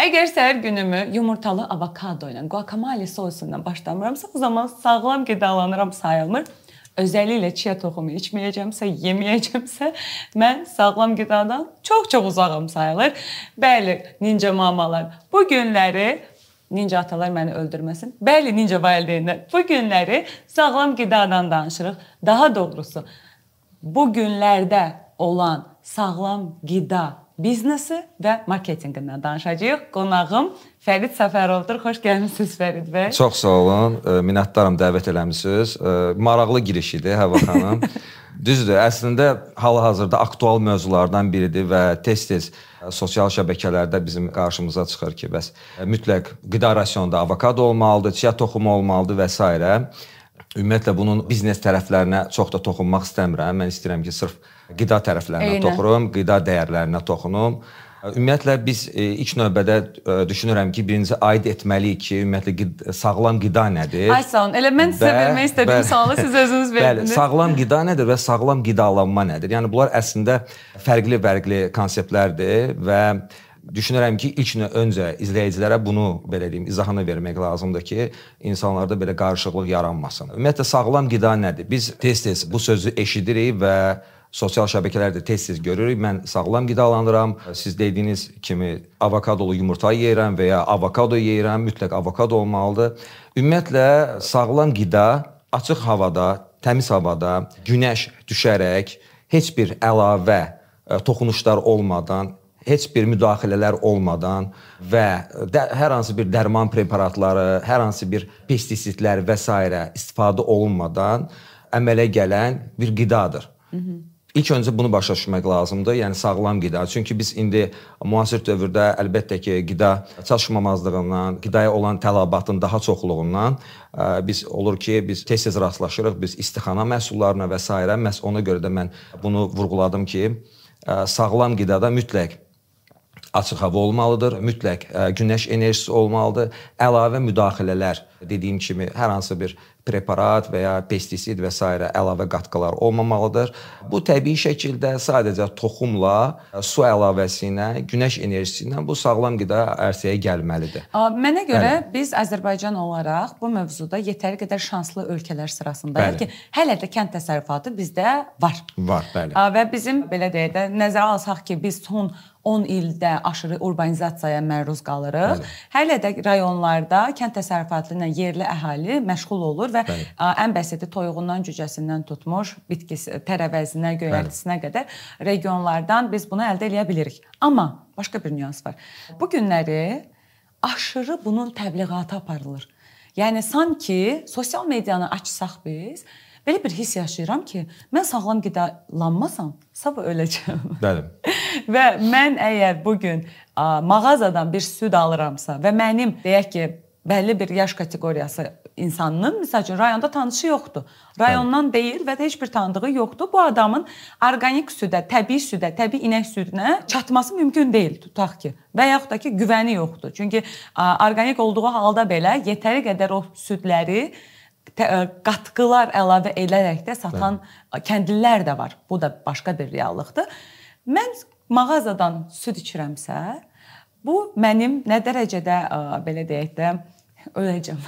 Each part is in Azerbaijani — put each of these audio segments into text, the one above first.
Əgər səhər günümü yumurtalı avokado ilə, guacamole sosu ilə başlamıramsa, o zaman sağlam qidalanıram sayılmır. Özəlliklə chia toxumu içməyəcəmsə, yeməyəcəmsə, mən sağlam qidadan çox-çox uzağam sayılır. Bəli, ninja mamalar bu günləri Ninja atalar məni öldürməsin. Bəli, ninja valideynlər. Bu günləri sağlam qidadan danışırıq. Daha doğrusu bu günlərdə olan sağlam qida biznesi və marketinqindən danışacağıq. Qonağım Fərid Səfərovdur. Xoş gəlmisiniz Fərid bəy. Çox sağ olun. Minnətdaram dəvət eləmisiniz. Maraqlı giriş idi Həva xanım. Düzdür, əslində hal-hazırda aktual mövzulardan biridir və tez-tez sosial şəbəkələrdə bizim qarşımıza çıxır ki, bəs mütləq qida rasionunda avokado olmalıdır, chia toxumu olmalıdır və s. Ümumiyyətlə bunun biznes tərəflərinə çox da toxunmaq istəmirəm. Mən istəyirəm ki, sırf qida tərəflərinə Eynə. toxunum, qida dəyərlərinə toxunum. Ümumiyyətlə biz e, ilk növbədə e, düşünürəm ki, birinci aid etməliyik ki, ümumiyyətlə qida, sağlam qida nədir? Ay sağ olun. Elə mən sizə vermək istədiyim sualı siz özünüz verdiniz. Bəli, sağlam qida nədir və sağlam qidalanma nədir? Yəni bunlar əslində fərqli-fərqli konseptlərdir və düşünürəm ki, ilk öncə izləyicilərə bunu belə deyim, izahını vermək lazımdır ki, insanlarda belə qarışıqlıq yaranmasın. Ümumiyyətlə sağlam qida nədir? Biz tez-tez bu sözü eşidirik və sosial şəbəkələrdə tez-tez görürük. Mən sağlam qidalanıram. Siz dediyiniz kimi avokadolu yumurta yeyirəm və ya avokado yeyirəm, mütləq avokado olmalıdır. Ümumiyyətlə sağlam qida açıq havada, təmiz havada, günəş düşərək, heç bir əlavə e, toxunuşlar olmadan, heç bir müdaxilələr olmadan və də, hər hansı bir dərman preparatları, hər hansı bir pestisitlər və s. istifadə olunmadan əmələ gələn bir qidadır. Hı -hı. İlk öncə bunu başa düşmək lazımdır. Yəni sağlam qida. Çünki biz indi müasir dövrdə əlbəttə ki, qida çatışmamazlığından, qidaya olan tələbatın daha çoxluğundan biz olur ki, biz tez-tez rastlaşırıq biz istixana məhsullarına və s. məhz ona görə də mən bunu vurğuladım ki, sağlam qidada mütləq açıq hava olmalıdır, mütləq günəş enerjisi olmalıdır, əlavə müdaxilələr dediyim kimi hər hansı bir preparat və ya pestisid və s. əlavə qatqılar olmamalıdır. Bu təbii şəkildə sadəcə toxumla, su əlavəsi ilə, günəş enerjisi ilə bu sağlam qida ərsəyə gəlməlidir. Mənə görə bəli. biz Azərbaycan olaraq bu mövzuda yetəri qədər şanslı ölkələr sırasındayıq ki, hələ də kənd təsərrüfatı bizdə var. Var, bəli. Və bizim belə deyək də nəzərə alsaq ki, biz son 10 ildə aşırı urbanizasiyaya məruz qalırıq. Bəli. Hələ də rayonlarda kənd təsərrüfatı ilə yerli əhali məşğul olur və Bəli. ən bəsiti toyuğundan, cücəsindən tutmuş bitkisi, tərəvəzinə, göyərtisinə Bəli. qədər regionlardan biz bunu əldə edə bilirik. Amma başqa bir nüans var. Bu günləri aşırı bunun təbliğatı aparılır. Yəni sanki sosial medianı açsaq biz Belə bir hiss yaşayıram ki, mən sağlam qidalanmasam, sabah öləcəm. Bəli. və mən əgər bu gün mağazadan bir süd alıramsa və mənim deyək ki, bəlli bir yaş kateqoriyası insanının məsəl üçün rayonda tanışı yoxdur. Rayondan Bəli. deyil və heç bir tanıdığı yoxdur. Bu adamın orqanik südə, təbii südə, təbii inək südünə çatması mümkün deyil, tutaq ki. Və yaxud da ki, güvəni yoxdur. Çünki orqanik olduğu halda belə yetəri qədər o südləri qatqılar əlavə edərək də satan Bəli. kəndlilər də var. Bu da başqa bir reallıqdır. Mən mağazadan süd içirəmsə, bu mənim nə dərəcədə belə deyək də öləcəm.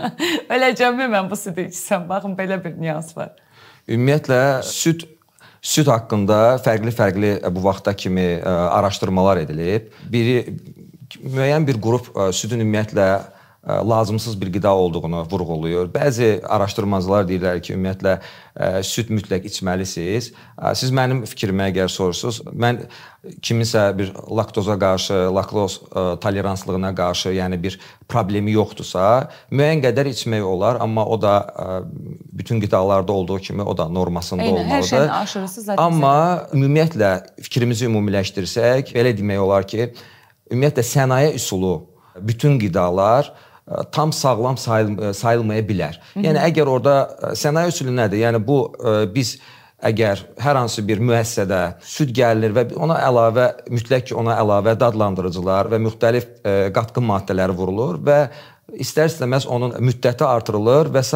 Öləcəmmi mən bu südü içsəm? Baxın belə bir nüans var. Ümumiyyətlə süd süd haqqında fərqli-fərqli bu vaxta kimi araşdırmalar edilib. Biri müəyyən bir qrup südün ümumiyyətlə lazımsız bir qida olduğunu vurğulayır. Bəzi araşdırmacılar deyirlər ki, ümumiyyətlə süd mütləq içməlisiniz. Siz mənim fikrimə əgər sorursunuz, mən kiminsə bir laktoza qarşı, laktoz toleranslığına qarşı, yəni bir problemi yoxdursa, müəyyən qədər içmək olar, amma o da bütün qidalarda olduğu kimi o da normasında Eyni, olmalıdır. Hər şeyin aşırısı zaten. Amma ümumiyyətlə fikrimizi ümumiləşdirsək, belə demək olar ki, ümumiyyətlə sənaye üsulu bütün qidalar tam sağlam sayıl sayılmaya bilər. Hı -hı. Yəni əgər orada sənaye üsulu nədir? Yəni bu biz əgər hər hansı bir müəssisədə süd gəlir və ona əlavə mütləq ki, ona əlavə dadlandırıcılar və müxtəlif ə, qatqı maddələri vurulur və istər-istəməz onun müddəti artırılır və s.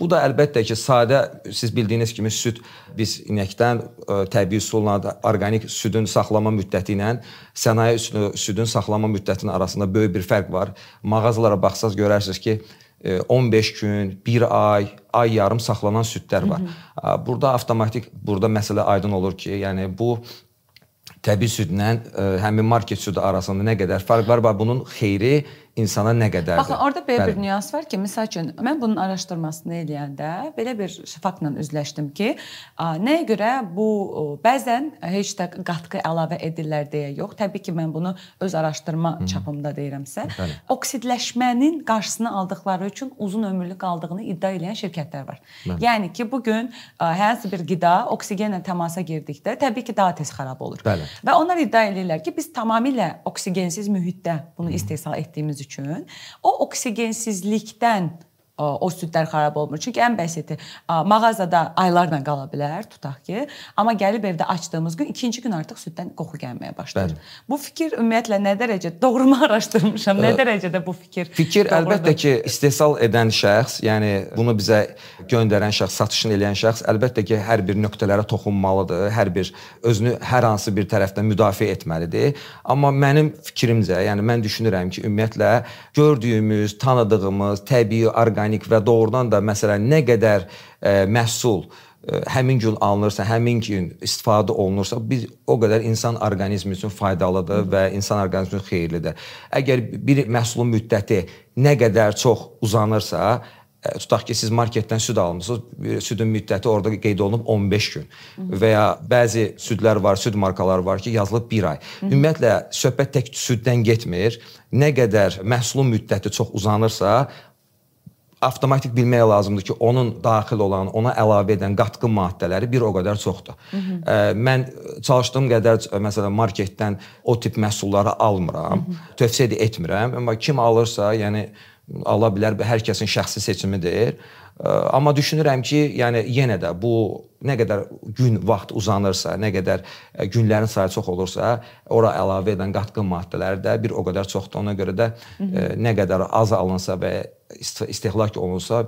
Bu da əlbəttə ki, sadə siz bildiyiniz kimi süd biz inəkdən ə, təbii üsulla orqanik südün saxlama müddəti ilə sənaye südün saxlama müddətinin arasında böyük bir fərq var. Mağazalara baxsaz görərsiniz ki, 15 gün, 1 ay, ay yarım saxlanan südlər var. Hı -hı. Burada avtomatik burada məsələ aydın olur ki, yəni bu təbii südlə həmin market südü arasında nə qədər fərq var və bunun xeyri insana nə qədərdir? Baxın, orada belə Bəli. bir nüans var ki, məsəl üçün mən bunun araşdırmasını eləyəndə belə bir faktla üzləşdim ki, nəyə görə bu bəzən heç də qatqı əlavə edirlər deyə yox. Təbii ki, mən bunu öz araşdırma Hı. çapımda deyirəmsə, Bəli. oksidləşmənin qarşısını aldıqları üçün uzun ömürlü qaldığını iddia edən şirkətlər var. Bəli. Yəni ki, bu gün hər hansı bir qida oksigenlə təmasa girdikdə təbii ki, daha tez xarab olur. Bəli. Və onlar iddia edirlər ki, biz tamamilə oksigensiz mühitdə bunu Hı. istehsal etdiyimiz üçün o oksigensizlikdən o südlər xarab olmur. Çünki ən bəsiti mağazada aylarla qala bilər, tutaq ki, amma gəlib evdə açdığımız gün ikinci gün artıq süddən qoxu gəlməyə başlayır. Bəli. Bu fikir ümumiyyətlə nə dərəcə doğrumu araşdırmışam, nə dərəcədə bu fikir? Fikir doğrudur? əlbəttə ki, istehsal edən şəxs, yəni bunu bizə göndərən şəxs, satışını edən şəxs əlbəttə ki, hər bir nöqtələrə toxunmalıdır, hər bir özünü hər hansı bir tərəfdən müdafiə etməlidir. Amma mənim fikrimcə, yəni mən düşünürəm ki, ümumiyyətlə gördüyümüz, tanıdığımız təbii orqanik orqanik və doğrudan da məsələn nə qədər ə, e, məhsul ə, e, həmin gün alınırsa, həmin gün istifadə olunursa, biz o qədər insan orqanizmi üçün faydalıdır və insan orqanizmi üçün xeyirlidir. Əgər bir məhsulun müddəti nə qədər çox uzanırsa, e, tutaq ki, siz marketdən süd almısınız, südün müddəti orada qeyd olunub 15 gün və ya bəzi südlər var, süd markaları var ki, yazılıb 1 ay. Ümumiyyətlə söhbət tək süddən getmir. Nə qədər məhsulun müddəti çox uzanırsa, avtomatik bilmək lazımdır ki, onun daxil olan, ona əlavə edən qatqı maddələri bir o qədər çoxdur. Hı -hı. Mən çalışdığım qədər məsələn marketdən o tip məhsulları almıram, tövsiyə də etmirəm. Amma kim alırsa, yəni ala bilər, hər kəsin şəxsi seçimidir. Amma düşünürəm ki, yəni yenə də bu nə qədər gün vaxt uzanırsa, nə qədər günlərin sayı çox olursa, ora əlavə edən qatqı maddələri də bir o qədər çoxdur. Ona görə də Hı -hı. nə qədər az alınsa və istehlak olunsa,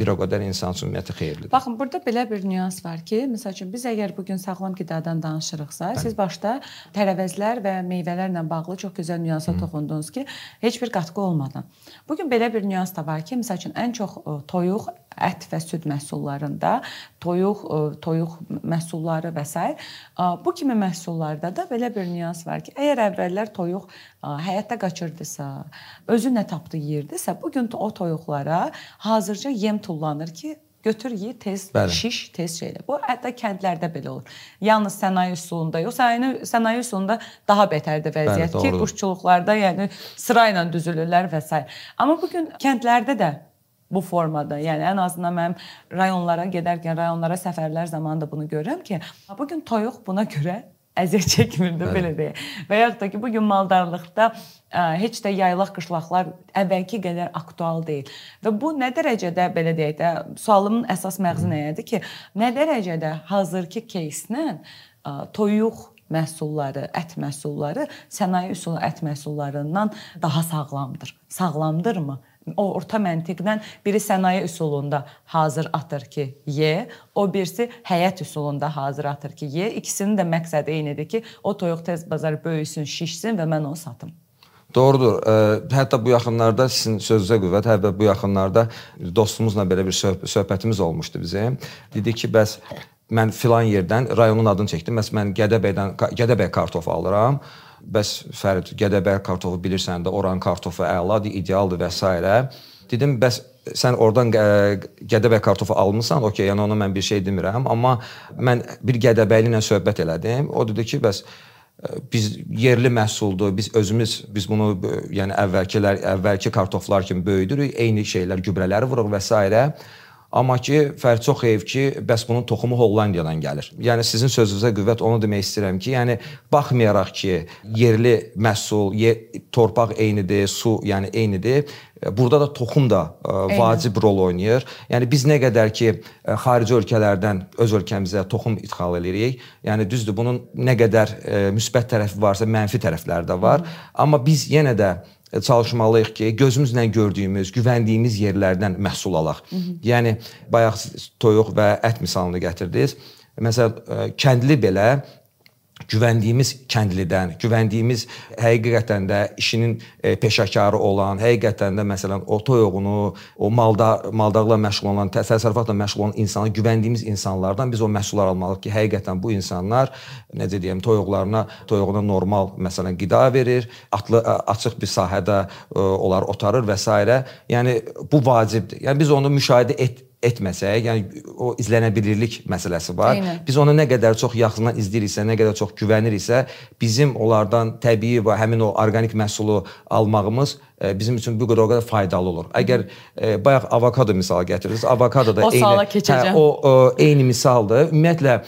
bir o qədər insan üçün ümumiyyətlə xeyirlidir. Baxın, burada belə bir nüans var ki, məsəl üçün biz əgər bu gün sağlam qidadan danışırıqsa, Bəli. siz başda tərəvəzlər və meyvələrlə bağlı çox gözəl nüansa Hı. toxundunuz ki, heç bir qatqı olmadan. Bu gün belə bir nüans da var ki, məsəl üçün ən çox toyuq, ət və süd məhsullarında, toyuq, toyuq məhsulları və s. bu kimi məhsullarda da belə bir nüans var ki, əgər əvvəllər toyuq həyətdə qaçırdısa, özü nə tapdı yeyirdisə, bu gün o toyuqlara hazırca yem tullanır ki, götür ye tez Bəli. şiş tez şeylə. Bu hətta kəndlərdə belə olur. Yalnız sənaye üsulunda yox, sənaye sənaye üsulunda daha betərdir vəziyyət Bəli, ki, quşçuluqlarda yəni sıra ilə düzülürlər və s. Amma bu gün kəndlərdə də bu formada. Yəni ən azından mənim rayonlara gedərkən, rayonlara səfərlər zamanı da bunu görürəm ki, bu gün toyuq buna görə əziyyət çəkmirdi Bəli. belə deyə. Və yaxud da ki, bu gün maldarlıqda ə, heç də yaylaq qışlaqlar əvvəlki qədər aktual deyil. Və bu nə dərəcədə belə deyək də, sualımın əsas məğzi nədir ki, nə dərəcədə hazırki кейslə toyuq məhsulları, ət məhsulları sənaye üsulu ət məhsullarından daha sağlamdır. Sağlamdırmı? O orta məntiqdən biri sənaye üsulunda hazır atır ki, ye, o birisi həyat üsulunda hazır atır ki, ye. İkisinin də məqsədi eynidir ki, o toyuq tez bazar böyüsün, şişsin və mən onu satım. Doğrudur. Hətta bu yaxınlarda sizin sözünüzə qüvvət, hətta bu yaxınlarda dostumuzla belə bir söhbətimiz olmuşdu bizim. Dedi ki, bəs mən filan yerdən rayonun adını çəkdim. Bəs mən Gədəbəydən Gədəbəy kartofu alıram bəs Fərid Gədəbəy kartofu bilirsən də, oranın kartofu əladır, idealdır və s. Dedim, bəs sən oradan Gədəbəy kartofu almısan, okey, yəni ona mən bir şey demirəm, amma mən bir Gədəbəyli ilə söhbət elədim. O dedi ki, bəs biz yerli məhsuldur. Biz özümüz biz bunu yəni əvvəlkilər əvvəlki kartoflar kimi böyüdürük. Eyni şeylər, gübrələri vururuq və s. Amma ki, fərq çox heyf ki, bəs bunun toxumu Hollandiyadan gəlir. Yəni sizin sözünüzə qüvvət onu demək istəyirəm ki, yəni baxmayaraq ki, yerli məhsul, yer, torpaq eynidir, su, yəni eynidir, burada da toxum da ə, vacib Eyni. rol oynayır. Yəni biz nə qədər ki, ə, xarici ölkələrdən öz ölkəmizə toxum ixal edirik, yəni düzdür, bunun nə qədər ə, müsbət tərəfi varsa, mənfi tərəfləri də var. Hı. Amma biz yenə də çalışmalıyıq ki, gözümüzlə gördüyümüz, güvəndiyimiz yerlərdən məhsul alaq. Hı -hı. Yəni bayaq toyuq və ət misalını gətirdiniz. Məsələn, kəndli belə güvəndiyimiz kəndlidən, güvəndiyimiz həqiqətən də işinin e, peşəkarı olan, həqiqətən də məsələn o toyuğunu, o malda maldarlıqla məşğul olan, təsərrüfatla məşğul olan insana güvəndiyimiz insanlardan biz o məhsullar almalıyıq ki, həqiqətən bu insanlar necə deyim, toyuqlarına, toyuğuna normal məsələn qida verir, atlı açıq bir sahədə e, onlar otarır və s. Yəni bu vacibdir. Yəni biz onu müşahidə et etməsək, yəni o izlənəbilirlik məsələsi var. Eynən. Biz onu nə qədər çox yaxından izləyiriksə, nə qədər çox güvəniriksə, bizim onlardan təbii və həmin o orqanik məhsulu almağımız e, bizim üçün bu qədər o qədər faydalı olur. Əgər e, bayaq avokado misalı gətirdiniz, avokado da o eyni hə, o, o eyni misaldır. Ümumiyyətlə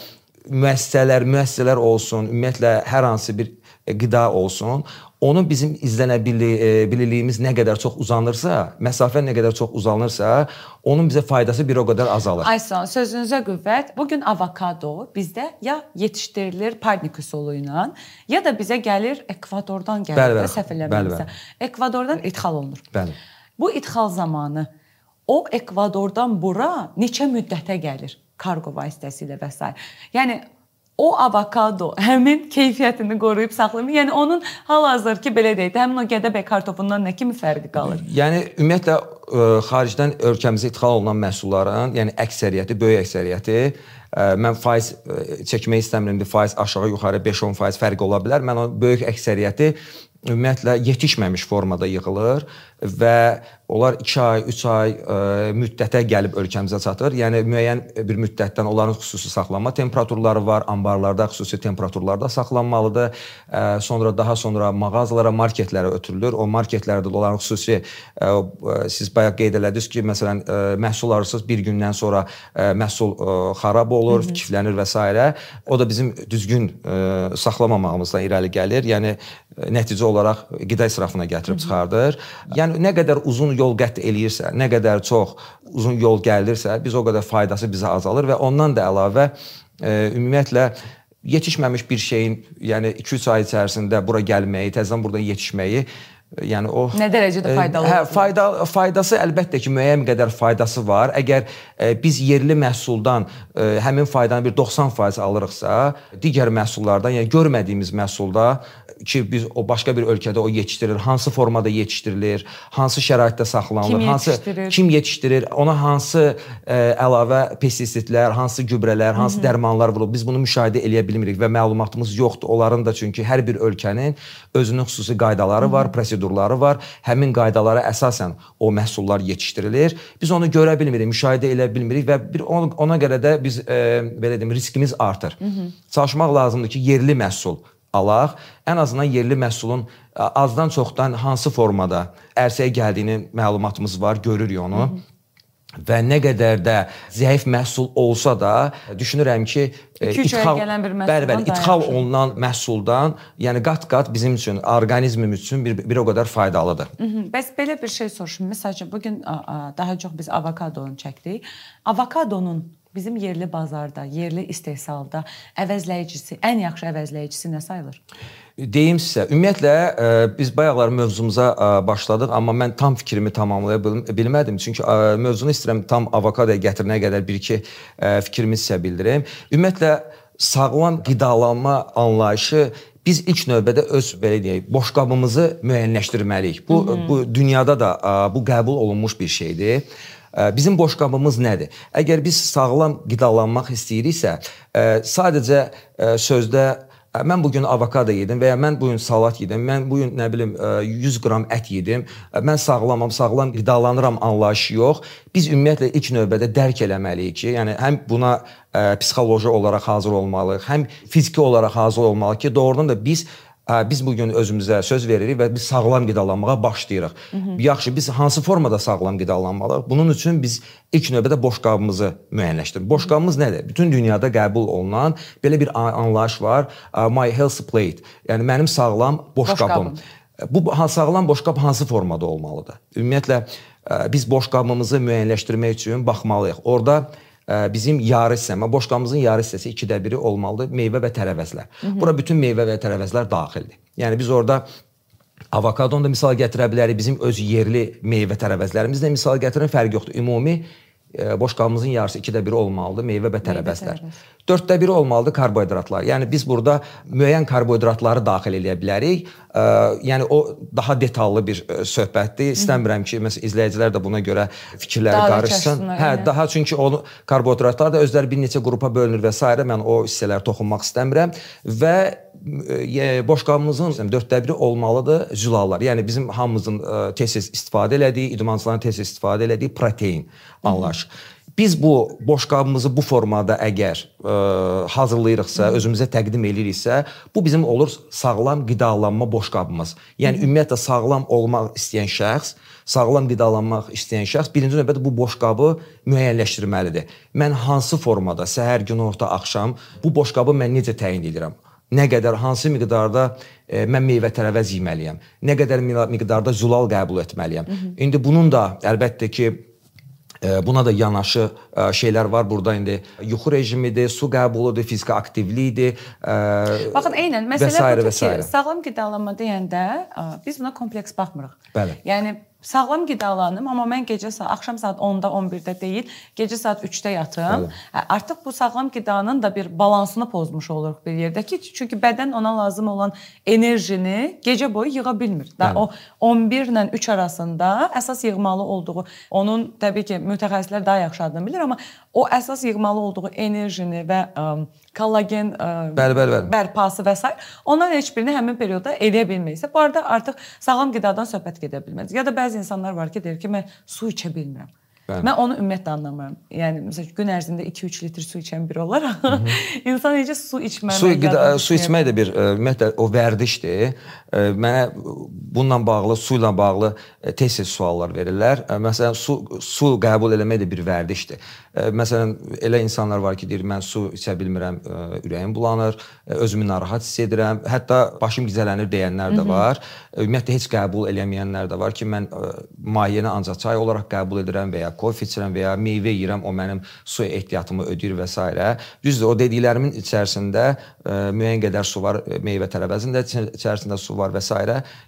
müəssisələr, müəssisələr olsun, ümumiyyətlə hər hansı bir qida olsun, onun bizim izlənə bilirliyimiz nə qədər çox uzanırsa, məsafə nə qədər çox uzanırsa, onun bizə faydası bir o qədər azalır. Aysan, sözünüzə qüvvət. Bu gün avokado bizdə ya yetişdirilir parnik üsulu ilə, ya da bizə gəlir Ekvadordan gəlir, bəli, bəli, səhv eləmirəmsə. Ekvadordan ixal olunur. Bəli. Bu ixal zamanı o Ekvadordan bura neçə müddətə gəlir? Kargo vasitəsilə və s. Yəni o avokado həmin keyfiyyətini qoruyub saxlayır. Yəni onun hal-hazırki belə deyək də, həmin o Gədəbəy kartofundan nə kimi fərqi qalır? Yəni ümumiyyətlə ə, e, xaricdən ölkəmizə ixal olunan məhsulların, yəni əksəriyyəti, böyük əksəriyyəti ə, e, mən faiz ə, e, çəkmək istəmirəm. Faiz aşağı-yuxarı 5-10% fərq ola bilər. Mən o böyük əksəriyyəti ümumiyyətlə yetişməmiş formada yığılır və onlar 2 ay, 3 ay ə, e, müddətə gəlib ölkəmizə çatır. Yəni müəyyən bir müddətdən onların xüsusi saxlanma temperaturları var, anbarlarda xüsusi temperaturlarda saxlanmalıdır. Ə, e, sonra daha sonra mağazalara, marketlərə ötürülür. O marketlərdə də onların xüsusi ə, e, siz bayaq qeyd elədiniz ki, məsələn, ə, məhsul alırsınız, bir gündən sonra ə, məhsul ə, xarab olur, Hı -hı. kiflənir və s. O da bizim düzgün ə, saxlamamağımızdan irəli gəlir. Yəni nəticə olaraq qida israfına gətirib çıxardır. Yəni nə qədər uzun yol qət eləyirsə, nə qədər çox uzun yol gəlirsə, biz o qədər faydası bizə azalır və ondan da əlavə e, ümumiyyətlə yetişməmiş bir şeyin, yəni 2-3 ay içərisində bura gəlməyi, təzədən buradan yetişməyi Yəni o Nə dərəcədə faydalı? Hə, fayda faydası əlbəttə ki, müəyyən qədər faydası var. Əgər ə, biz yerli məhsuldan ə, həmin faydanı bir 90% alırıqsa, digər məhsullardan, yəni görmədiyimiz məhsulda ki biz o başqa bir ölkədə o yetişdirilir, hansı formada yetişdirilir, hansı şəraitdə saxlanılır, kim hansı kim yetişdirir, ona hansı ə, əlavə pestisitlər, hansı gübrələr, hansı Hı -hı. dərmanlar vurulub, biz bunu müşahidə eləyə bilmirik və məlumatımız yoxdur. Onların da çünki hər bir ölkənin özünün xüsusi qaydaları Hı -hı. var, prosedurları var. Həmin qaydalara əsasən o məhsullar yetişdirilir. Biz onu görə bilmirik, müşahidə eləyə bilmirik və bir ona görə də biz ə, belə deyim, riskimiz artır. Hı -hı. Çalışmaq lazımdır ki, yerli məhsul alaq. Ən azından yerli məhsulun azdan çoxdan hansı formada ərsəyə gəldiyini məlumatımız var, görürük onu. Hı -hı və nə qədər də zəif məhsul olsa da düşünürəm ki, ithal bir məhsuldan bəli, bəli, ithal olunan məhsuldan, yəni qat-qat bizim üçün, orqanizmimiz üçün bir bir o qədər faydalıdır. Hı -hı. Bəs belə bir şey soruşum. Məsələn, bu gün daha çox biz avokadonu çəkdik. Avokadonun bizim yerli bazarda, yerli istehsalda əvəzləyicisi, ən yaxşı əvəzləyicisi nə sayılır? Deyim sizə, ümumiyyətlə ə, e, biz bayaqlar mövzumuza ə, e, başladıq, amma mən tam fikrimi tamamlaya bilmədim. Çünki ə, e, mövzunu istəyirəm tam avokadoya gətirənə qədər bir-iki fikrimi sizə bildirim. Ümumiyyətlə sağlam qidalanma anlayışı biz ilk növbədə öz belə deyək, boşqabımızı müəyyənləşdirməliyik. Bu Hı -hı. bu dünyada da ə, bu qəbul olunmuş bir şeydir. Bizim boşqabımız nədir? Əgər biz sağlam qidalanmaq istəyiriksə, sadəcə sözdə mən bu gün avokado yedim və ya mən bu gün salat yedim, mən bu gün nə bilim 100 qram ət yedim, mən sağlamam, sağlam qidalanıram anlayışı yox. Biz ümumiyyətlə ilk növbədə dərk eləməliyik ki, yəni həm buna ə, psixoloji olaraq hazır olmalıyıq, həm fiziki olaraq hazır olmalıyıq ki, doğrudan da biz biz bu gün özümüzə söz veririk və biz sağlam qidalanmağa başlayırıq. Hı -hı. Yaxşı, biz hansı formada sağlam qidalanmalıyıq? Bunun üçün biz ilk növbədə boşqabımızı müəyyənləşdiririk. Boşqabımız nədir? Bütün dünyada qəbul olunan belə bir anlayış var. My health plate. Yəni mənim sağlam boşqabım. boşqabım. Bu sağlam boşqab hansı formada olmalıdır? Ümumiyyətlə biz boşqabımızı müəyyənləşdirmək üçün baxmalıyıq. Orda bizim yarı hissəmə, boşqabımızın yarı hissəsi 2də 1-i olmalıdır meyvə və tərəvəzlər. Bura bütün meyvə və tərəvəzlər daxildir. Yəni biz orada avokadonu da misal gətirə bilərik, bizim öz yerli meyvə tərəvəzlərimiz də misal gətirin, fərqi yoxdur. Ümumi boşqabımızın yarısı 2də 1 olmalıdır meyvə və tərəvəzlər. 4də 1 olmalıdır karbohidratlar. Yəni biz burada müəyyən karbohidratları daxil eləyə bilərik. Ə, yəni o daha detallı bir söhbətdir. İstəmirəm ki, məsələn izləyicilər də buna görə fikirləri daha qarışsın. Hə, yəni. daha çünki onu karbohidratlar da özləri bir neçə qrupa bölünür və s. mən o hissələrə toxunmaq istəmirəm və boşqabımızın 4də 1 olmalıdır zülallar. Yəni bizim hamımızın tez-tez istifadə elədiyi, idmançıların tez-tez istifadə elədiyi protein anlayışı. Biz bu boşqabımızı bu formada əgər ə, hazırlayırıqsa, Hı. özümüzə təqdim eləyiriksə, bu bizim olur sağlam qidalanma boşqabımız. Yəni Hı. ümumiyyətlə sağlam olmaq istəyən şəxs, sağlam qidalanmaq istəyən şəxs birinci növbədə bu boşqabı müəyyənləşdirməlidir. Mən hansı formada, səhər, günorta, axşam bu boşqabı mən necə təyin edirəm? Nə qədər hansı miqdarda e, mən meyvə tərəvəz yeməliyəm? Nə qədər miqdarda zülal qəbul etməliyəm? Hı -hı. İndi bunun da əlbəttə ki Buna da yanaşı şeylər var. Burada indi yuxu rejimidir, su qəbuludur, fiziki aktivlikdir. Baxın, eynən məsələ budur ki, sağlam qidalanma deyəndə biz buna kompleks baxmırıq. Bəli. Yəni sağlam qidalanım, amma mən gecə saat axşam saat 10-da, 11-də deyil, gecə saat 3-də yatım. Hə, artıq bu sağlam qidanın da bir balansını pozmuş oluruq bir yerdə ki, çünki bədən ona lazım olan enerjini gecə boyu yığa bilmir. Da o 11 ilə 3 arasında əsas yığmalı olduğu, onun təbii ki, mütəxəssislər daha yaxşı adını bilir, amma o əsas yığmalı olduğu enerjini və ə, kollagen ə, bəli, bəli, bəli. bərpası və s. onların heç birini həmin periodda edə bilməyəcək. Bu arada artıq sağlam qidadan söhbət gedə bilməz. Ya da bəzi insanlar var ki, deyir ki, mən su içə bilmirəm. Bəli. Mən onu ümumiyyətlə anlamıram. Yəni məsələn gün ərzində 2-3 litr su içən biri olaraq insan necə su içməli? Su qida, su içmək də bir e, ümumiyyətlə o vərdişdir. E, mənə bununla bağlı, su ilə bağlı e, tez-tez suallar verirlər. Məsələn, su su qəbul etmək də bir vərdişdir. Məsələn, elə insanlar var ki, deyir mən su içə bilmirəm, ürəyim bulanır, özümü narahat hiss edirəm, hətta başım gicələnir deyənlər də var. Ümumiyyətlə heç qəbul eləməyənlər də var ki, mən mayeəni ancaq çay olaraq qəbul edirəm və ya kofe içirəm və ya meyvə yeyirəm, o mənim su ehtiyatımı ödəyir və s. Düzdür, o dediklərimin içərisində ə, e, müəyyən qədər su var, e, meyvə tərəvəzinin də içərisində su var və s.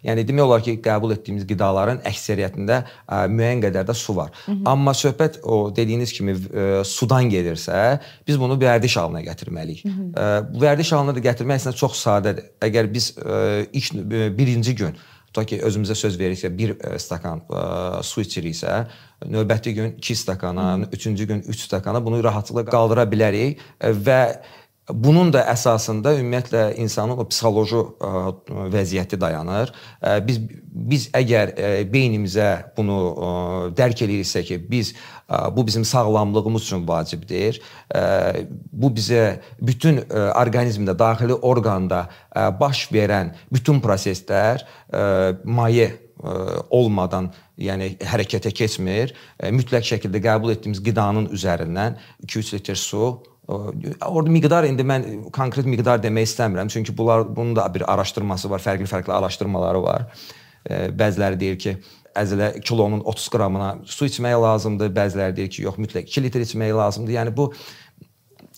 Yəni demək olar ki, qəbul etdiyimiz qidaların əksəriyyətində ə, e, müəyyən qədər də su var. Hı -hı. Amma söhbət o dediyiniz kimi ə, sudan gedirsə, biz bunu vərdiş halına gətirməliyik. Hı -hı. Ə, bu vərdiş halına da gətirmək əslində çox sadədir. Əgər biz ə, ilk birinci gün tutaq ki, özümüzə söz veririksə, bir stakan ə, su içiriksə, növbəti gün 2 stakana, üçüncü gün 3 stakana bunu rahatlıqla qaldıra bilərik. Və Bunun da əsasında ümumiyyətlə insanın o psixoloji vəziyyəti dayanır. Biz biz əgər beynimizə bunu dərk eləyirsə ki, biz bu bizim sağlamlığımız üçün vacibdir. Bu bizə bütün orqanizmdə, daxili orqanda baş verən bütün proseslər maye olmadan, yəni hərəkətə keçmir. Mütləq şəkildə qəbul etdiyimiz qidanın üzərindən 2-3 litr su Orada miqdar indi mən konkret miqdar demək istəmirəm, çünki bunlar bunun da bir araşdırması var, fərqli-fərqli araşdırmaları var. Bəziləri deyir ki, əzilə kilonun 30 qramına su içmək lazımdır, bəziləri deyir ki, yox, mütləq 2 litr içmək lazımdır. Yəni bu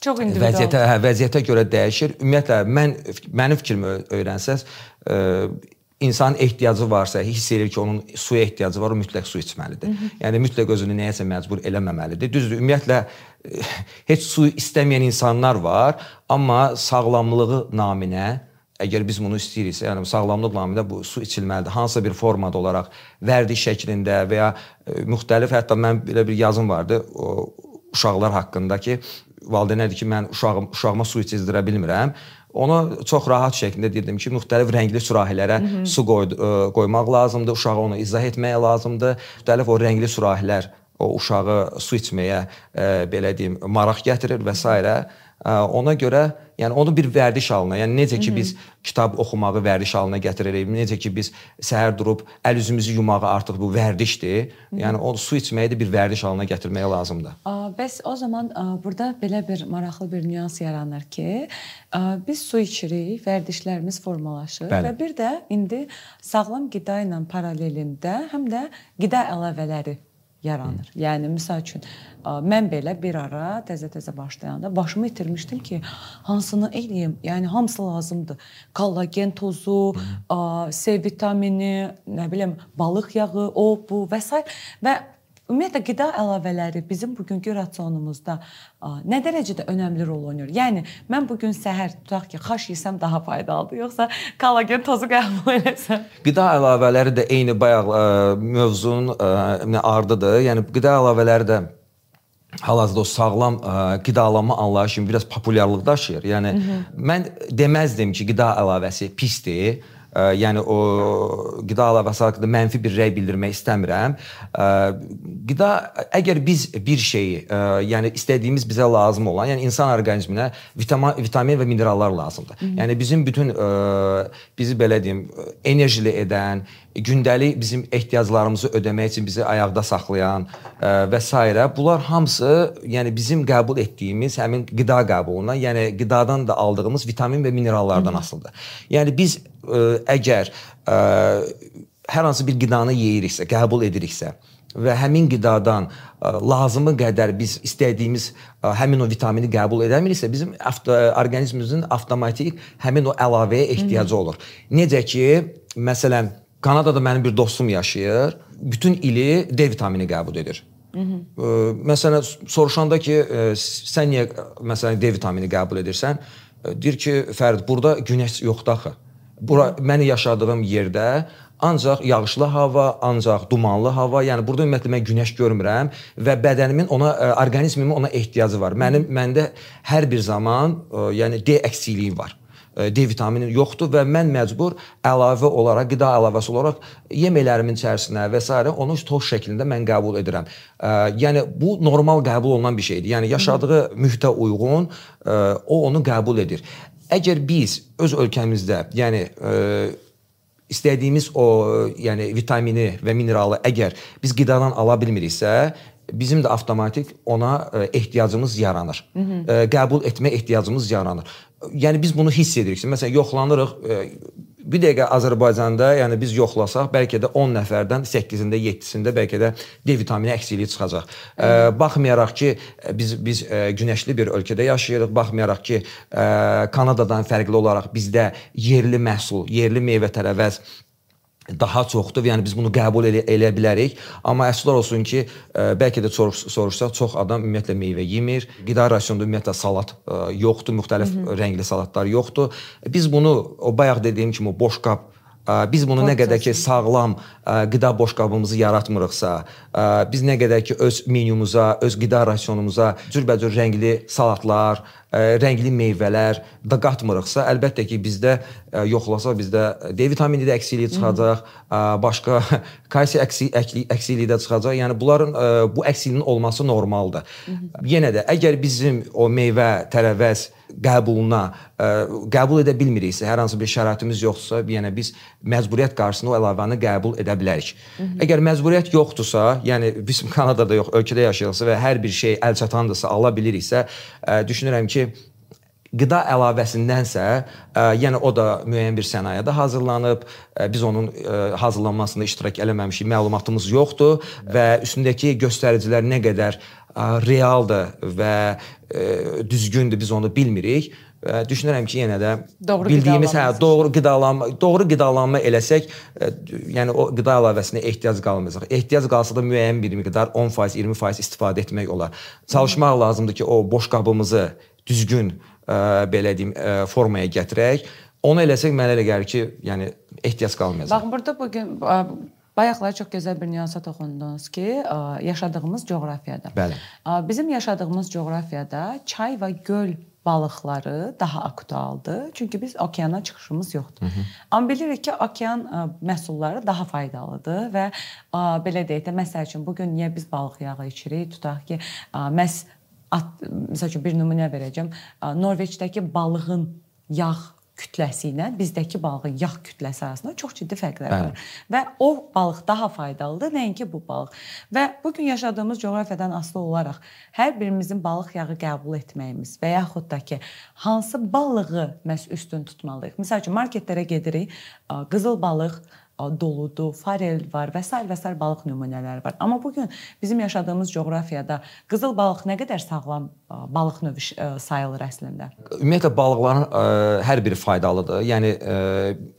çox individual. Vəziyyətə, hə, vəziyyətə görə dəyişir. Ümumiyyətlə mən mənim fikrimi öyrənsəz, insanın ehtiyacı varsa, hiss edir ki, onun suya ehtiyacı var, o mütləq su içməlidir. Hı -hı. Yəni mütləq özünü nəyəsə məcbur eləməməlidir. Düzdür, ümumiyyətlə eh, heç su istəməyən insanlar var, amma sağlamlığı naminə Əgər biz bunu istəyiriksə, yəni sağlamlıq naminə bu su içilməlidir. Hansısa bir formada olaraq, vərdiş şəklində və ya e, müxtəlif, hətta mən belə bir yazım vardı, o uşaqlar haqqında ki, valideynlərdir ki, mən uşağım uşağıma su içizdirə bilmirəm. Onu çox rahat şəkildə dedim ki, müxtəlif rəngli sürahilərə su qoy, ə, e, qoymaq lazımdır, uşağa onu izah etmək lazımdır. Müxtəlif o rəngli sürahilər o uşağı su içməyə belə deyim maraq gətirir və s. Ona görə yəni onu bir vərdiş halına, yəni necə ki biz kitab oxumağı vərdiş halına gətiririk, necə ki biz səhər durub əl üzümüzü yumağı artıq bu vərdişdir. Yəni o su içməyi də bir vərdiş halına gətirmək lazımdır. Bəs o zaman burada belə bir maraqlı bir nüans yaranır ki, biz su içirik, vərdişlərimiz formalaşır Bəli. və bir də indi sağlam qida ilə paralelində həm də qida əlavələri yaranır. Yəni məsəl üçün mən belə bir ara təzə-təzə başlayanda başımı itirmişdim ki, hansını eləyim? Yəni hamısı lazımdır. Kollagen tozu. C vitamini, nə bilim, balıq yağı, o, bu və s. və Ümumiyyətlə qida əlavələri bizim bugünkü rasionumuzda nə dərəcədə önəmli rol oynayır? Yəni mən bu gün səhər tutaq ki, xaş yesəm daha faydalıdır, yoxsa kollagen tozu qəbul etsəm? Qida əlavələri də eyni bayaq ə, mövzunun ə, ardıdır. Yəni qida əlavələri də hal-hazırda o sağlam ə, qidalanma anlayışı biraz populyarlıq daşıyır. Yəni Hı -hı. mən deməzdim ki, qida əlavəsi pisdir yəni o qida əlavəsi haqqında mənfi bir rəy bildirmək istəmirəm. Qida əgər biz bir şeyi, yəni istədiyimiz bizə lazım olan, yəni insan orqanizminə vitamin, vitamin və minerallar lazımdır. Hı -hı. Yəni bizim bütün bizi belə deyim, enerjili edən, gündəlik bizim ehtiyaclarımızı ödəmək üçün bizi ayaqda saxlayan ə, və s. bunlar hamısı yəni bizim qəbul etdiyimiz həmin qida qəbulundan, yəni qidadan da aldığımız vitamin və minerallardan asılıdır. Yəni biz ə, əgər ə, hər hansı bir qidanı yeyiriksə, qəbul ediriksə və həmin qidadan ə, lazımı qədər biz istədiyimiz ə, həmin o vitamini qəbul edəmiriksə, bizim orqanizmimizin avtomatik həmin o əlavəyə ehtiyacı olur. Necə ki, məsələn, Kanadada mənim bir dostum yaşayır. Bütün ili D vitamini qəbul edir. Hı -hı. Məsələn, soruşanda ki, sən niyə məsələn D vitamini qəbul edirsən? Deyir ki, Fərid, burada günəş yoxdur axı. Bura mənim yaşadığım yerdə ancaq yağışlı hava, ancaq dumanlı hava, yəni burada ümumiyyətlə mən günəş görmürəm və bədənimin ona orqanizmimin ona ehtiyacı var. Mənim məndə hər bir zaman yəni D əksikliyi var. D vitamini yoxdur və mən məcbur əlavə olaraq, qida əlavəsi olaraq yeməklərimin içərisinə və s. onu toz şəklində mən qəbul edirəm. Yəni bu normal qəbul olunan bir şeydir. Yəni yaşadığı mühitə uyğun o onu qəbul edir. Əgər biz öz ölkəmizdə, yəni istədiyimiz o, yəni vitamini və mineralı əgər biz qidadan ala bilmiriksə, bizim də avtomatik ona ehtiyacımız yaranır. Hı -hı. Qəbul etmə ehtiyacımız yaranır yəni biz bunu hiss edirik. Məsələn, yoxlanırıq e, bir dəqiqə Azərbaycanda, yəni biz yoxlasaq, bəlkə də 10 nəfərdən 8-də, 7-sində bəlkə də D vitamini əksikliyi çıxacaq. Ə, e, baxmayaraq ki, biz biz e, günəşli bir ölkədə yaşayırıq, baxmayaraq ki, ə, Kanadadan fərqli olaraq bizdə yerli məhsul, yerli meyvə-tərəvəz daha çoxdur. Yəni biz bunu qəbul elə, eləyə bilərik. Amma əfsuslar olsun ki, ə, bəlkə də soruş, soruşsaq çox adam ümumiyyətlə meyvə yemir. Qida rasionunda ümumiyyətlə salat ə, yoxdur, müxtəlif Hı -hı. rəngli salatlar yoxdur. Biz bunu o bayaq dediyim kimi o boşqab biz bunu nə qədər ki sağlam qida boşqabımızı yaratmırıqsa, biz nə qədər ki öz menyumuza, öz qida rasionumuza cürbəcür rəngli salatlar, rəngli meyvələr da qatmırıqsa, əlbəttə ki, bizdə yoxlasaq bizdə D vitamini də əksikliyi çıxacaq, başqa kalsium əksikliyi də çıxacaq. Yəni bunların bu əksikliyin olması normaldır. Yenə də əgər bizim o meyvə, tərəvəz qəbuluna ə, qəbul edə bilmiriksə, hər hansı bir şəraitimiz yoxdursa, yəni biz məcburiyyət qarşısında o əlavəni qəbul edə bilərik. Hı -hı. Əgər məcburiyyət yoxdursa, yəni biz Kanadada yox, ölkədə yaşayırıqsa və hər bir şey əl çatandırsa, ala biliriksə, ə, düşünürəm ki, qida əlavəsindənsə, ə, yəni o da müəyyən bir sənayədə hazırlanıb, ə, biz onun ə, hazırlanmasında iştirak eləməmişik, məlumatımız yoxdur və üstündəki göstəricilər nə qədər ə, realdır və ə, düzgündür biz onu bilmirik. Və düşünürəm ki, yenə də doğru bildiyimiz hə doğru qidalanma, doğru qidalanma eləsək, yəni o qida əlavəsinə ehtiyac qalmayacaq. Ehtiyac qalsa da müəyyən bir miqdar 10%, 20% istifadə etmək olar. Çalışmaq lazımdır ki, o boş qabımızı düzgün ə, belə deyim, ə, formaya gətirək. Onu eləsək mənə elə gəlir ki, yəni ehtiyac qalmayacaq. Bax burada bu gün Bayaqlar çox gözəl bir nüansa toxundunuz ki, yaşadığımız coğrafiyada. Bəli. Bizim yaşadığımız coğrafiyada çay və göl balıqları daha aktualdır. Çünki biz okeana çıxışımız yoxdur. Hı -hı. Amma bilirik ki, okean məhsulları daha faydalıdır və belə deyək də, məsəl üçün bu gün niyə biz balıq yağı içirik? Tutaq ki, məs at, məsəl üçün bir nümunə verəcəm. Norveçdəki balığın yağ kütləsi ilə bizdəki balığın yağ kütləsi arasında çox ciddi fərqlər Bəli. var. Və o balıq daha faydalıdır, nəinki bu balıq. Və bu gün yaşadığımız coğrafiyadan asılı olaraq hər birimizin balıq yağı qəbul etməyimiz və yaxud da ki, hansı balığı məs üstün tutmalıyıq. Məsəl üçün marketlərə gedirik, qızıl balıq doludur, farel var və sair və sair balıq nümunələri var. Amma bu gün bizim yaşadığımız coğrafiyada qızıl balıq nə qədər sağlam balıq növü sayılır əslində? Ümumiyyətlə balıqların ə, hər biri faydalıdır. Yəni ə,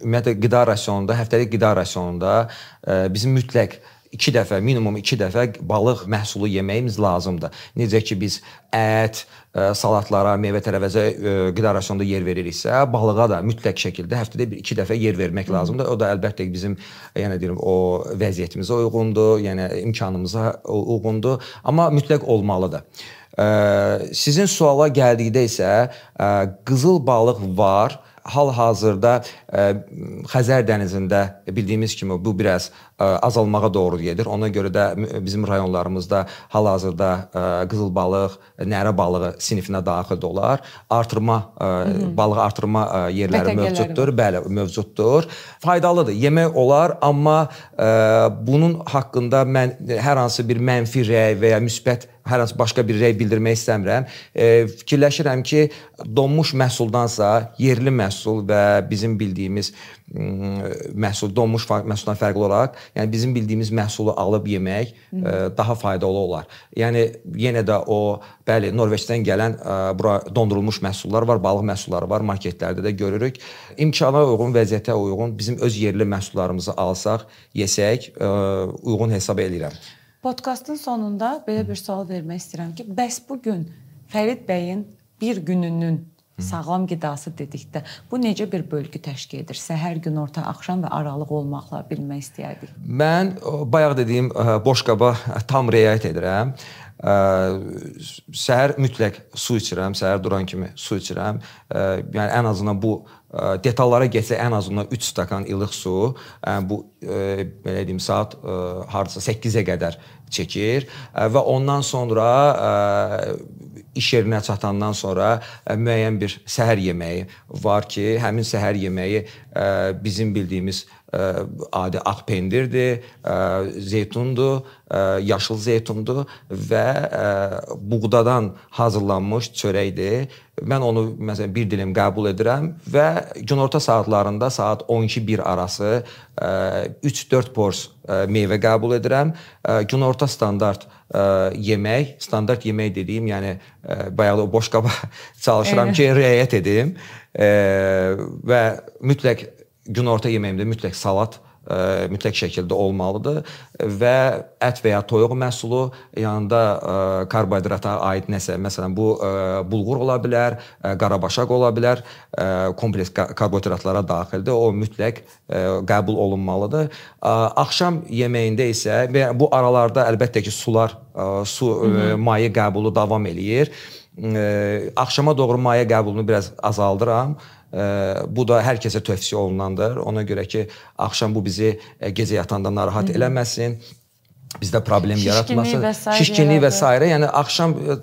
ümumiyyətlə qida rasionunda, həftəlik qida rasionunda ə, bizim mütləq 2 dəfə, minimum 2 dəfə balıq məhsulu yeməyimiz lazımdır. Necə ki biz ət, e, salatlara, meyvə-tərəvəzə e, qida rasionunda yer veririksə, balığa da mütləq şəkildə həftədə 1-2 dəfə yer vermək lazımdır. O da əlbəttə bizim e, yəni deyirəm o vəziyyətimizə uyğundur, yəni imkanımıza uyğundur, amma mütləq olmalıdır. Sizin suala gəldikdə isə qızıl balıq var hal-hazırda e, Xəzər dənizində bildiyimiz kimi bu biraz e, azalmağa doğru gedir. Ona görə də bizim rayonlarımızda hal-hazırda e, qızıl balıq, nərə balığı sinifinə daxil olar. Artırma balıq artırma yerləri mövcuddur. Bəli, mövcuddur. Faydalıdır. Yemək olar, amma bunun haqqında mən hər hansı bir mənfi rəy və ya müsbət hər hansı başqa bir rəy bildirmək istəmirəm. E, fikirləşirəm ki, donmuş məhsuldansa yerli məhsul və bizim bildiyimiz məhsul donmuş məhsuldan fərqli olaraq, yəni bizim bildiyimiz məhsulu alıb yemək. E, daha faydalı olar. Yəni yenə də o bəli Norveçdən gələn e, bura dondurulmuş məhsullar var, balıq məhsulları var, marketlərdə də görürük. İmkana uyğun, vəziyyətə uyğun bizim öz yerli məhsullarımızı alsaq, yesək, e, uyğun hesab edirəm. Podkastın sonunda belə bir sual vermək istəyirəm ki, bəs bu gün Fərid bəyin bir gününün sağlam qidası dedikdə bu necə bir bölgü təşkil edir? Səhər, günorta, axşam və aralıq olmaqla bilmək istəyərdik. Mən bayaq dediyim boş qaba tam riayət edirəm. Səhər mütləq su içirəm, səhər duran kimi su içirəm. Yəni ən azından bu detallara getsə ən azından 3 stakan ilıq su, bu belə deyim saat hardasa 8-ə qədər çəkir. Və ondan sonra iş yerinə çatandan sonra müəyyən bir səhər yeməyi var ki, həmin səhər yeməyi bizim bildiyimiz adi ağ pendirdir, zeytundur, yaşıl zeytundur və buğdadan hazırlanmış çörəkdir. Mən onu məsələn bir dilim qəbul edirəm və günorta saatlarında saat 12-1 arası 3-4 pors meyvə qəbul edirəm. Günorta standart yemək, standart yemək dediyim, yəni bayaq o boş qaba çalışıram ki, riayət edim və mütləq günorta yeməyimdə mütləq salat ə, mütləq şəkildə olmalıdır və ət və ya toyuq məhsulu yanında ə, karbohidrata aid nəsə, məsələn bu ə, bulğur ola bilər, ə, qarabaşaq ola bilər, ə, kompleks karbohidratlara daxildir. O mütləq ə, qəbul olunmalıdır. Ə, axşam yeməyində isə və bu aralarda əlbəttə ki, sular, ə, su ə, maye qəbulu davam eləyir. Ə, axşama doğru maye qəbulunu biraz azaldıram. Bu da hər kəsə tövsiyə olunandır. Ona görə ki, axşam bu bizi gecə yatanda narahat eləməsin bizdə problem yaratmasın. Şişkinlik və s. Yəni axşam e,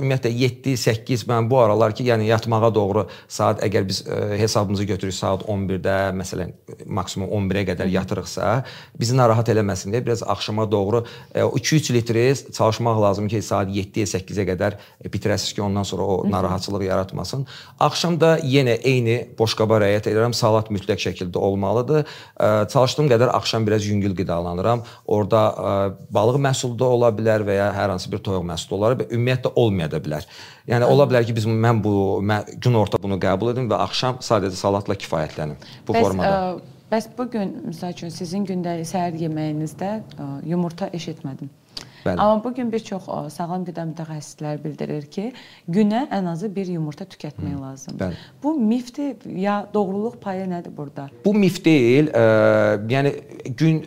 ümumiyyətlə 7-8 mən bu aralar ki, yəni yatmağa doğru saat əgər biz ə, e, hesabımızı götürürük saat 11-də, məsələn, maksimum 11-ə qədər yatırıqsa, bizi narahat eləməsin deyə biraz axşama doğru 2-3 e, litri çalışmaq lazım ki, saat 7-yə 8-ə qədər bitirəsiz ki, ondan sonra o narahatçılıq yaratmasın. Axşam da yenə eyni boşqaba riayət edirəm. Salat mütləq şəkildə olmalıdır. Ə, çalışdığım qədər axşam biraz yüngül qidalanıram. Orda ə, balıq məhsulu da ola bilər və ya hər hansı bir toyuq məhsulu olar və ümumiyyətlə olmaya da bilər. Yəni ola bilər ki, biz mən bu mən günorta bunu qəbul edim və axşam sadəcə salatla kifayətlənim bu bəs, formada. Ə, bəs bu gün məsəl üçün sizin gündəlik səhər yeməyinizdə ə, yumurta eşitmədim. Bəli. Amma bu gün bir çox sağlam qida mütəxəssisləri bildirir ki, günə ən azı bir yumurta tükətmək Hı. lazımdır. Bəli. Bu mifdir ya doğruluq payı nədir burada? Bu mif deyil. Ə, yəni gün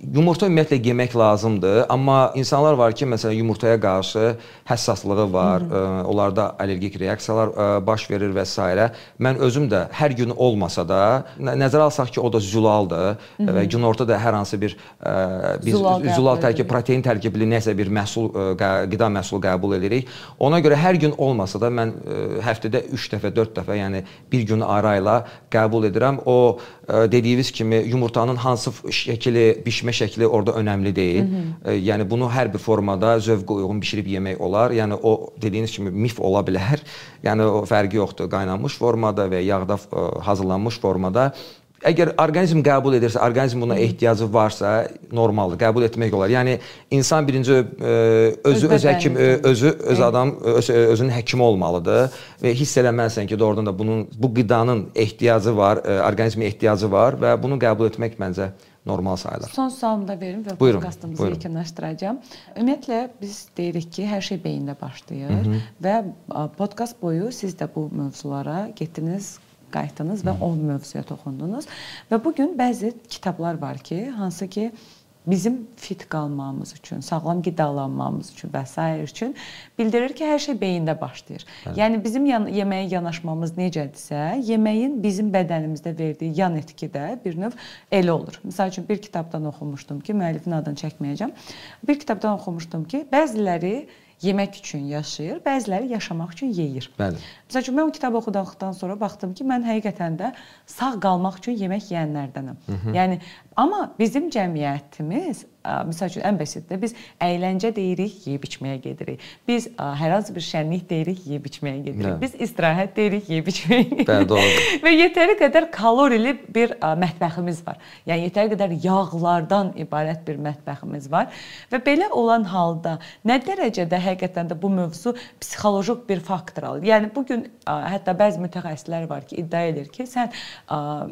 yumurta ümumiyyətlə yemək lazımdır, amma insanlar var ki, məsələn, yumurtaya qarşı həssaslığı var, Hı -hı. onlarda allergik reaksiyalar baş verir və s. Mən özüm də hər gün olmasa da nəzərə alsaq ki, o da zülaldır Hı -hı. və günorta da hər hansı bir biz zülal, zülal tərkib, protein tərkibli nəsə bir məhsul qida məhsulu qəbul edirik. Ona görə hər gün olmasa da mən həftədə 3 dəfə, 4 dəfə, yəni bir gün arayla qəbul edirəm. O dediyiniz kimi yumurtanın hansı şəkli, bişmə şəkli orada önəmli deyil. Hı -hı. Yəni bunu hər bir formada zövqə uyğun bişirib yemək olar. Yəni o dediyiniz kimi mif ola bilər. Yəni o fərqi yoxdur. Qaynanmış formada və yağda hazırlanmış formada Əgər orqanizm qəbul edirsə, orqanizm buna ehtiyacı varsa, normaldır, qəbul etmək olar. Yəni insan birinci özü öz həkim özü öz adam öz, özünün həkimi olmalıdır və hiss eləməlisən ki, doğrudan da bunun bu qidanın ehtiyacı var, orqanizmin ehtiyacı var və bunu qəbul etmək məncə normal sayılır. Son sualımı da verim və podkastımızı yekunlaşdıracağam. Ümumiyyətlə biz deyirik ki, hər şey beyində başlayır Hı -hı. və podkast boyu siz də bu mövzulara getdiniz, qayıtdınız və o mövzuya toxundunuz. Və bu gün bəzi kitablar var ki, hansı ki bizim fit qalmamız üçün, sağlam qidalanmamız üçün və s. üçün bildirir ki, hər şey beyində başlayır. Bəli. Yəni bizim yan yeməyə yanaşmamız necədirsə, yeməyin bizim bədənimizdə verdiyi yan etki də bir növ elə olur. Məsəl üçün bir kitabdan oxumuşdum ki, müəllifin adını çəkməyəcəm. Bir kitabdan oxumuşdum ki, bəziləri yemək üçün yaşayır, bəziləri yaşamaq üçün yeyir. Bəli. Məsələn, mən o kitabı oxuduqdan sonra baxdım ki, mən həqiqətən də sağ qalmaq üçün yemək yeyənlərdənəm. Hı -hı. Yəni amma bizim cəmiyyətimiz Məsəl üçün ən basitdə biz əyləncə deyirik, yeyib içməyə gedirik. Biz hər hansı bir şənlik deyirik, yeyib içməyə gedirik. Hə. Biz istirahət deyirik, yeyib içməyə gedirik. Bəli, doğrudur. Və yetəri qədər kalorili bir mətbəximiz var. Yəni yetəri qədər yağlardan ibarət bir mətbəximiz var və belə olan halda nə dərəcədə həqiqətən də bu mövzu psixoloji bir faktor alır. Yəni bu gün hətta bəzi mütəxəssislər var ki, iddia edir ki, sən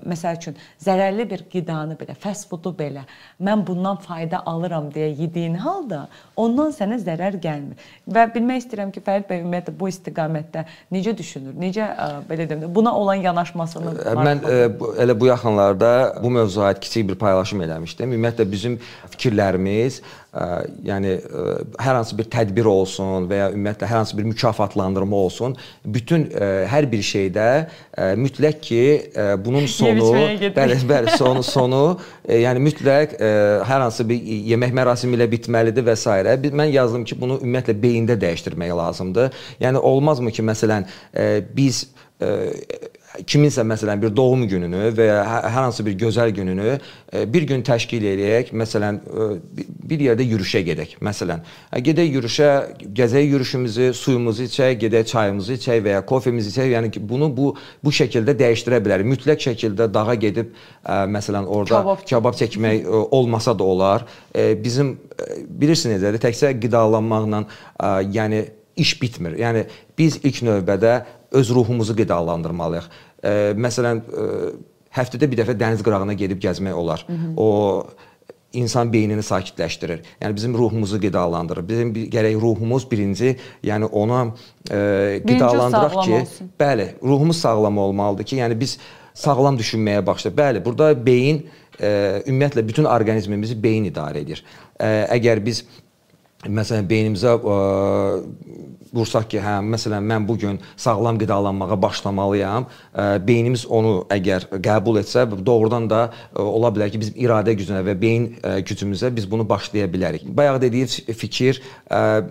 məsəl üçün zərərli bir qidanı belə, fast foodu belə mən bundan fayda alıram deyə yediyin halda ondan sənə zərər gəlmir. Və bilmək istəyirəm ki, Fərid bəy ümumiyyətlə bu istiqamətdə necə düşünür? Necə belə deyim buna olan yanaşmasını Mən bu, elə bu yaxınlarda bu mövzuya aid kiçik bir paylaşım eləmişdim. Ümumiyyətlə bizim fikirlərimiz yəni hər hansı bir tədbir olsun və ya ümumiyyətlə hər hansı bir mükafatlandırma olsun, bütün hər bir şeydə mütləq ki, bunun sonu, bəli, bəli, sonu sonu, yəni mütləq hər hansı bir yemək mərasimi ilə bitməlidir və s. Mən yazdım ki, bunu ümumiyyətlə beyində dəyişdirmək lazımdır. Yəni olmazmı ki, məsələn, biz kiminsə məsələn bir doğum gününü və ya hər hansı bir gözəl gününü e, bir gün təşkil edək, məsələn e, bir yerdə yürüşə gedək. Məsələn, gedək yürüşə, gəzək yürüşümüzü, suyumuzu içək, gedək çayımızı içək və ya kofemizi içək. Yəni ki, bunu bu bu şəkildə dəyişdirə bilərik. Mütləq şəkildə dağa gedib məsələn orada kabab, kabab çəkmək olmasa da olar. Bizim bilirsiniz? Təkcə qidalanmaqla, yəni iş bitmir. Yəni biz ilk növbədə öz ruhumuzu qidalandırmalıyıq. E, məsələn, e, həftədə bir dəfə dəniz qırağına gedib gəzmək olar. Hı -hı. O insan beynini sakitləşdirir. Yəni bizim ruhumuzu qidalandırır. Bizim bir, gərək ruhumuz birinci, yəni ona e, qidalandıraq ki, olsun. bəli, ruhumuz sağlam olmalıdır ki, yəni biz sağlam düşünməyə başlayaq. Bəli, burada beyin e, ümumiyyətlə bütün orqanizmimizi beyin idarə edir. E, əgər biz məsələn beynimizə ə, vursaq ki, hə, məsələn mən bu gün sağlam qidalanmağa başlamalıyam, ə, beynimiz onu əgər qəbul etsə, doğrudan da ə, ola bilər ki, bizim iradə gücünə və beyin ə, gücümüzə biz bunu başlaya bilərik. Bayaq dediyiniz fikir ə,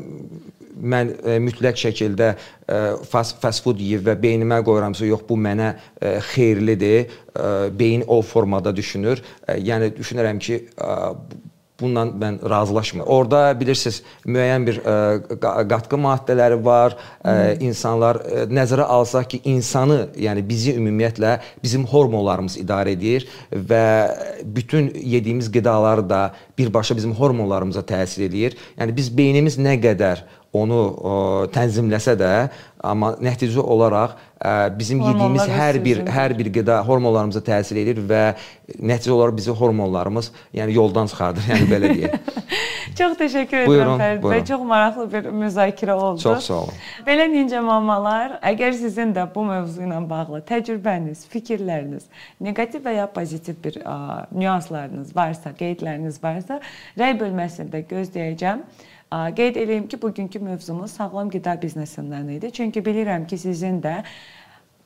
mən ə, mütləq şəkildə ə, fast, fast food yeyib və beynimə qoyuramsa, yox bu mənə ə, xeyirlidir. Ə, beyin o formada düşünür. Ə, yəni düşünürəm ki, ə, bununla mən razılaşmıram. Orda bilirsiniz, müəyyən bir ə, e, qatqı maddələri var. Ə, e, insanlar ə, e, nəzərə alsaq ki, insanı, yəni bizi ümumiyyətlə bizim hormonlarımız idarə edir və bütün yediyimiz qidalar da birbaşa bizim hormonlarımıza təsir edir. Yəni biz beynimiz nə qədər onu ə, tənzimləsə də, amma nəticə olaraq ə, bizim Hormonlar yediyimiz hər bir hər bir qida hormonlarımıza təsir edir və nəticə olaraq bizi hormonlarımız yəni yoldan çıxardır, yəni belə deyək. Çox təşəkkür edirəm Buyurun, Fərid bəy. buyurun. Çox maraqlı bir müzakirə oldu. Çox sağ olun. Belə Ninja mamalar, əgər sizin də bu mövzu ilə bağlı təcrübəniz, fikirləriniz, neqativ və ya pozitiv bir ə, nüanslarınız varsa, qeydləriniz varsa, rəy bölməsində gözləyəcəm. Qeyd eləyim ki, bugünkü mövzumuz sağlam qida biznesindən idi. Çünki bilirəm ki, sizin də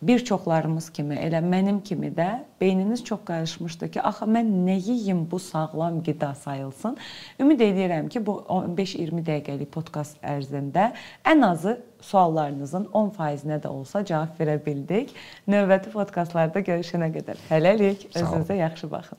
bir çoxlarımız kimi, elə mənim kimi də beyniniz çox qarışmışdı ki, axı mən nə yeyim bu sağlam qida sayılsın. Ümid edirəm ki, bu 15-20 dəqiqəlik podkast ərzində ən azı suallarınızın 10%-nə də olsa cavab verə bildik. Növbəti podkastlarda görüşənə qədər hələlik özünüzə yaxşı baxın.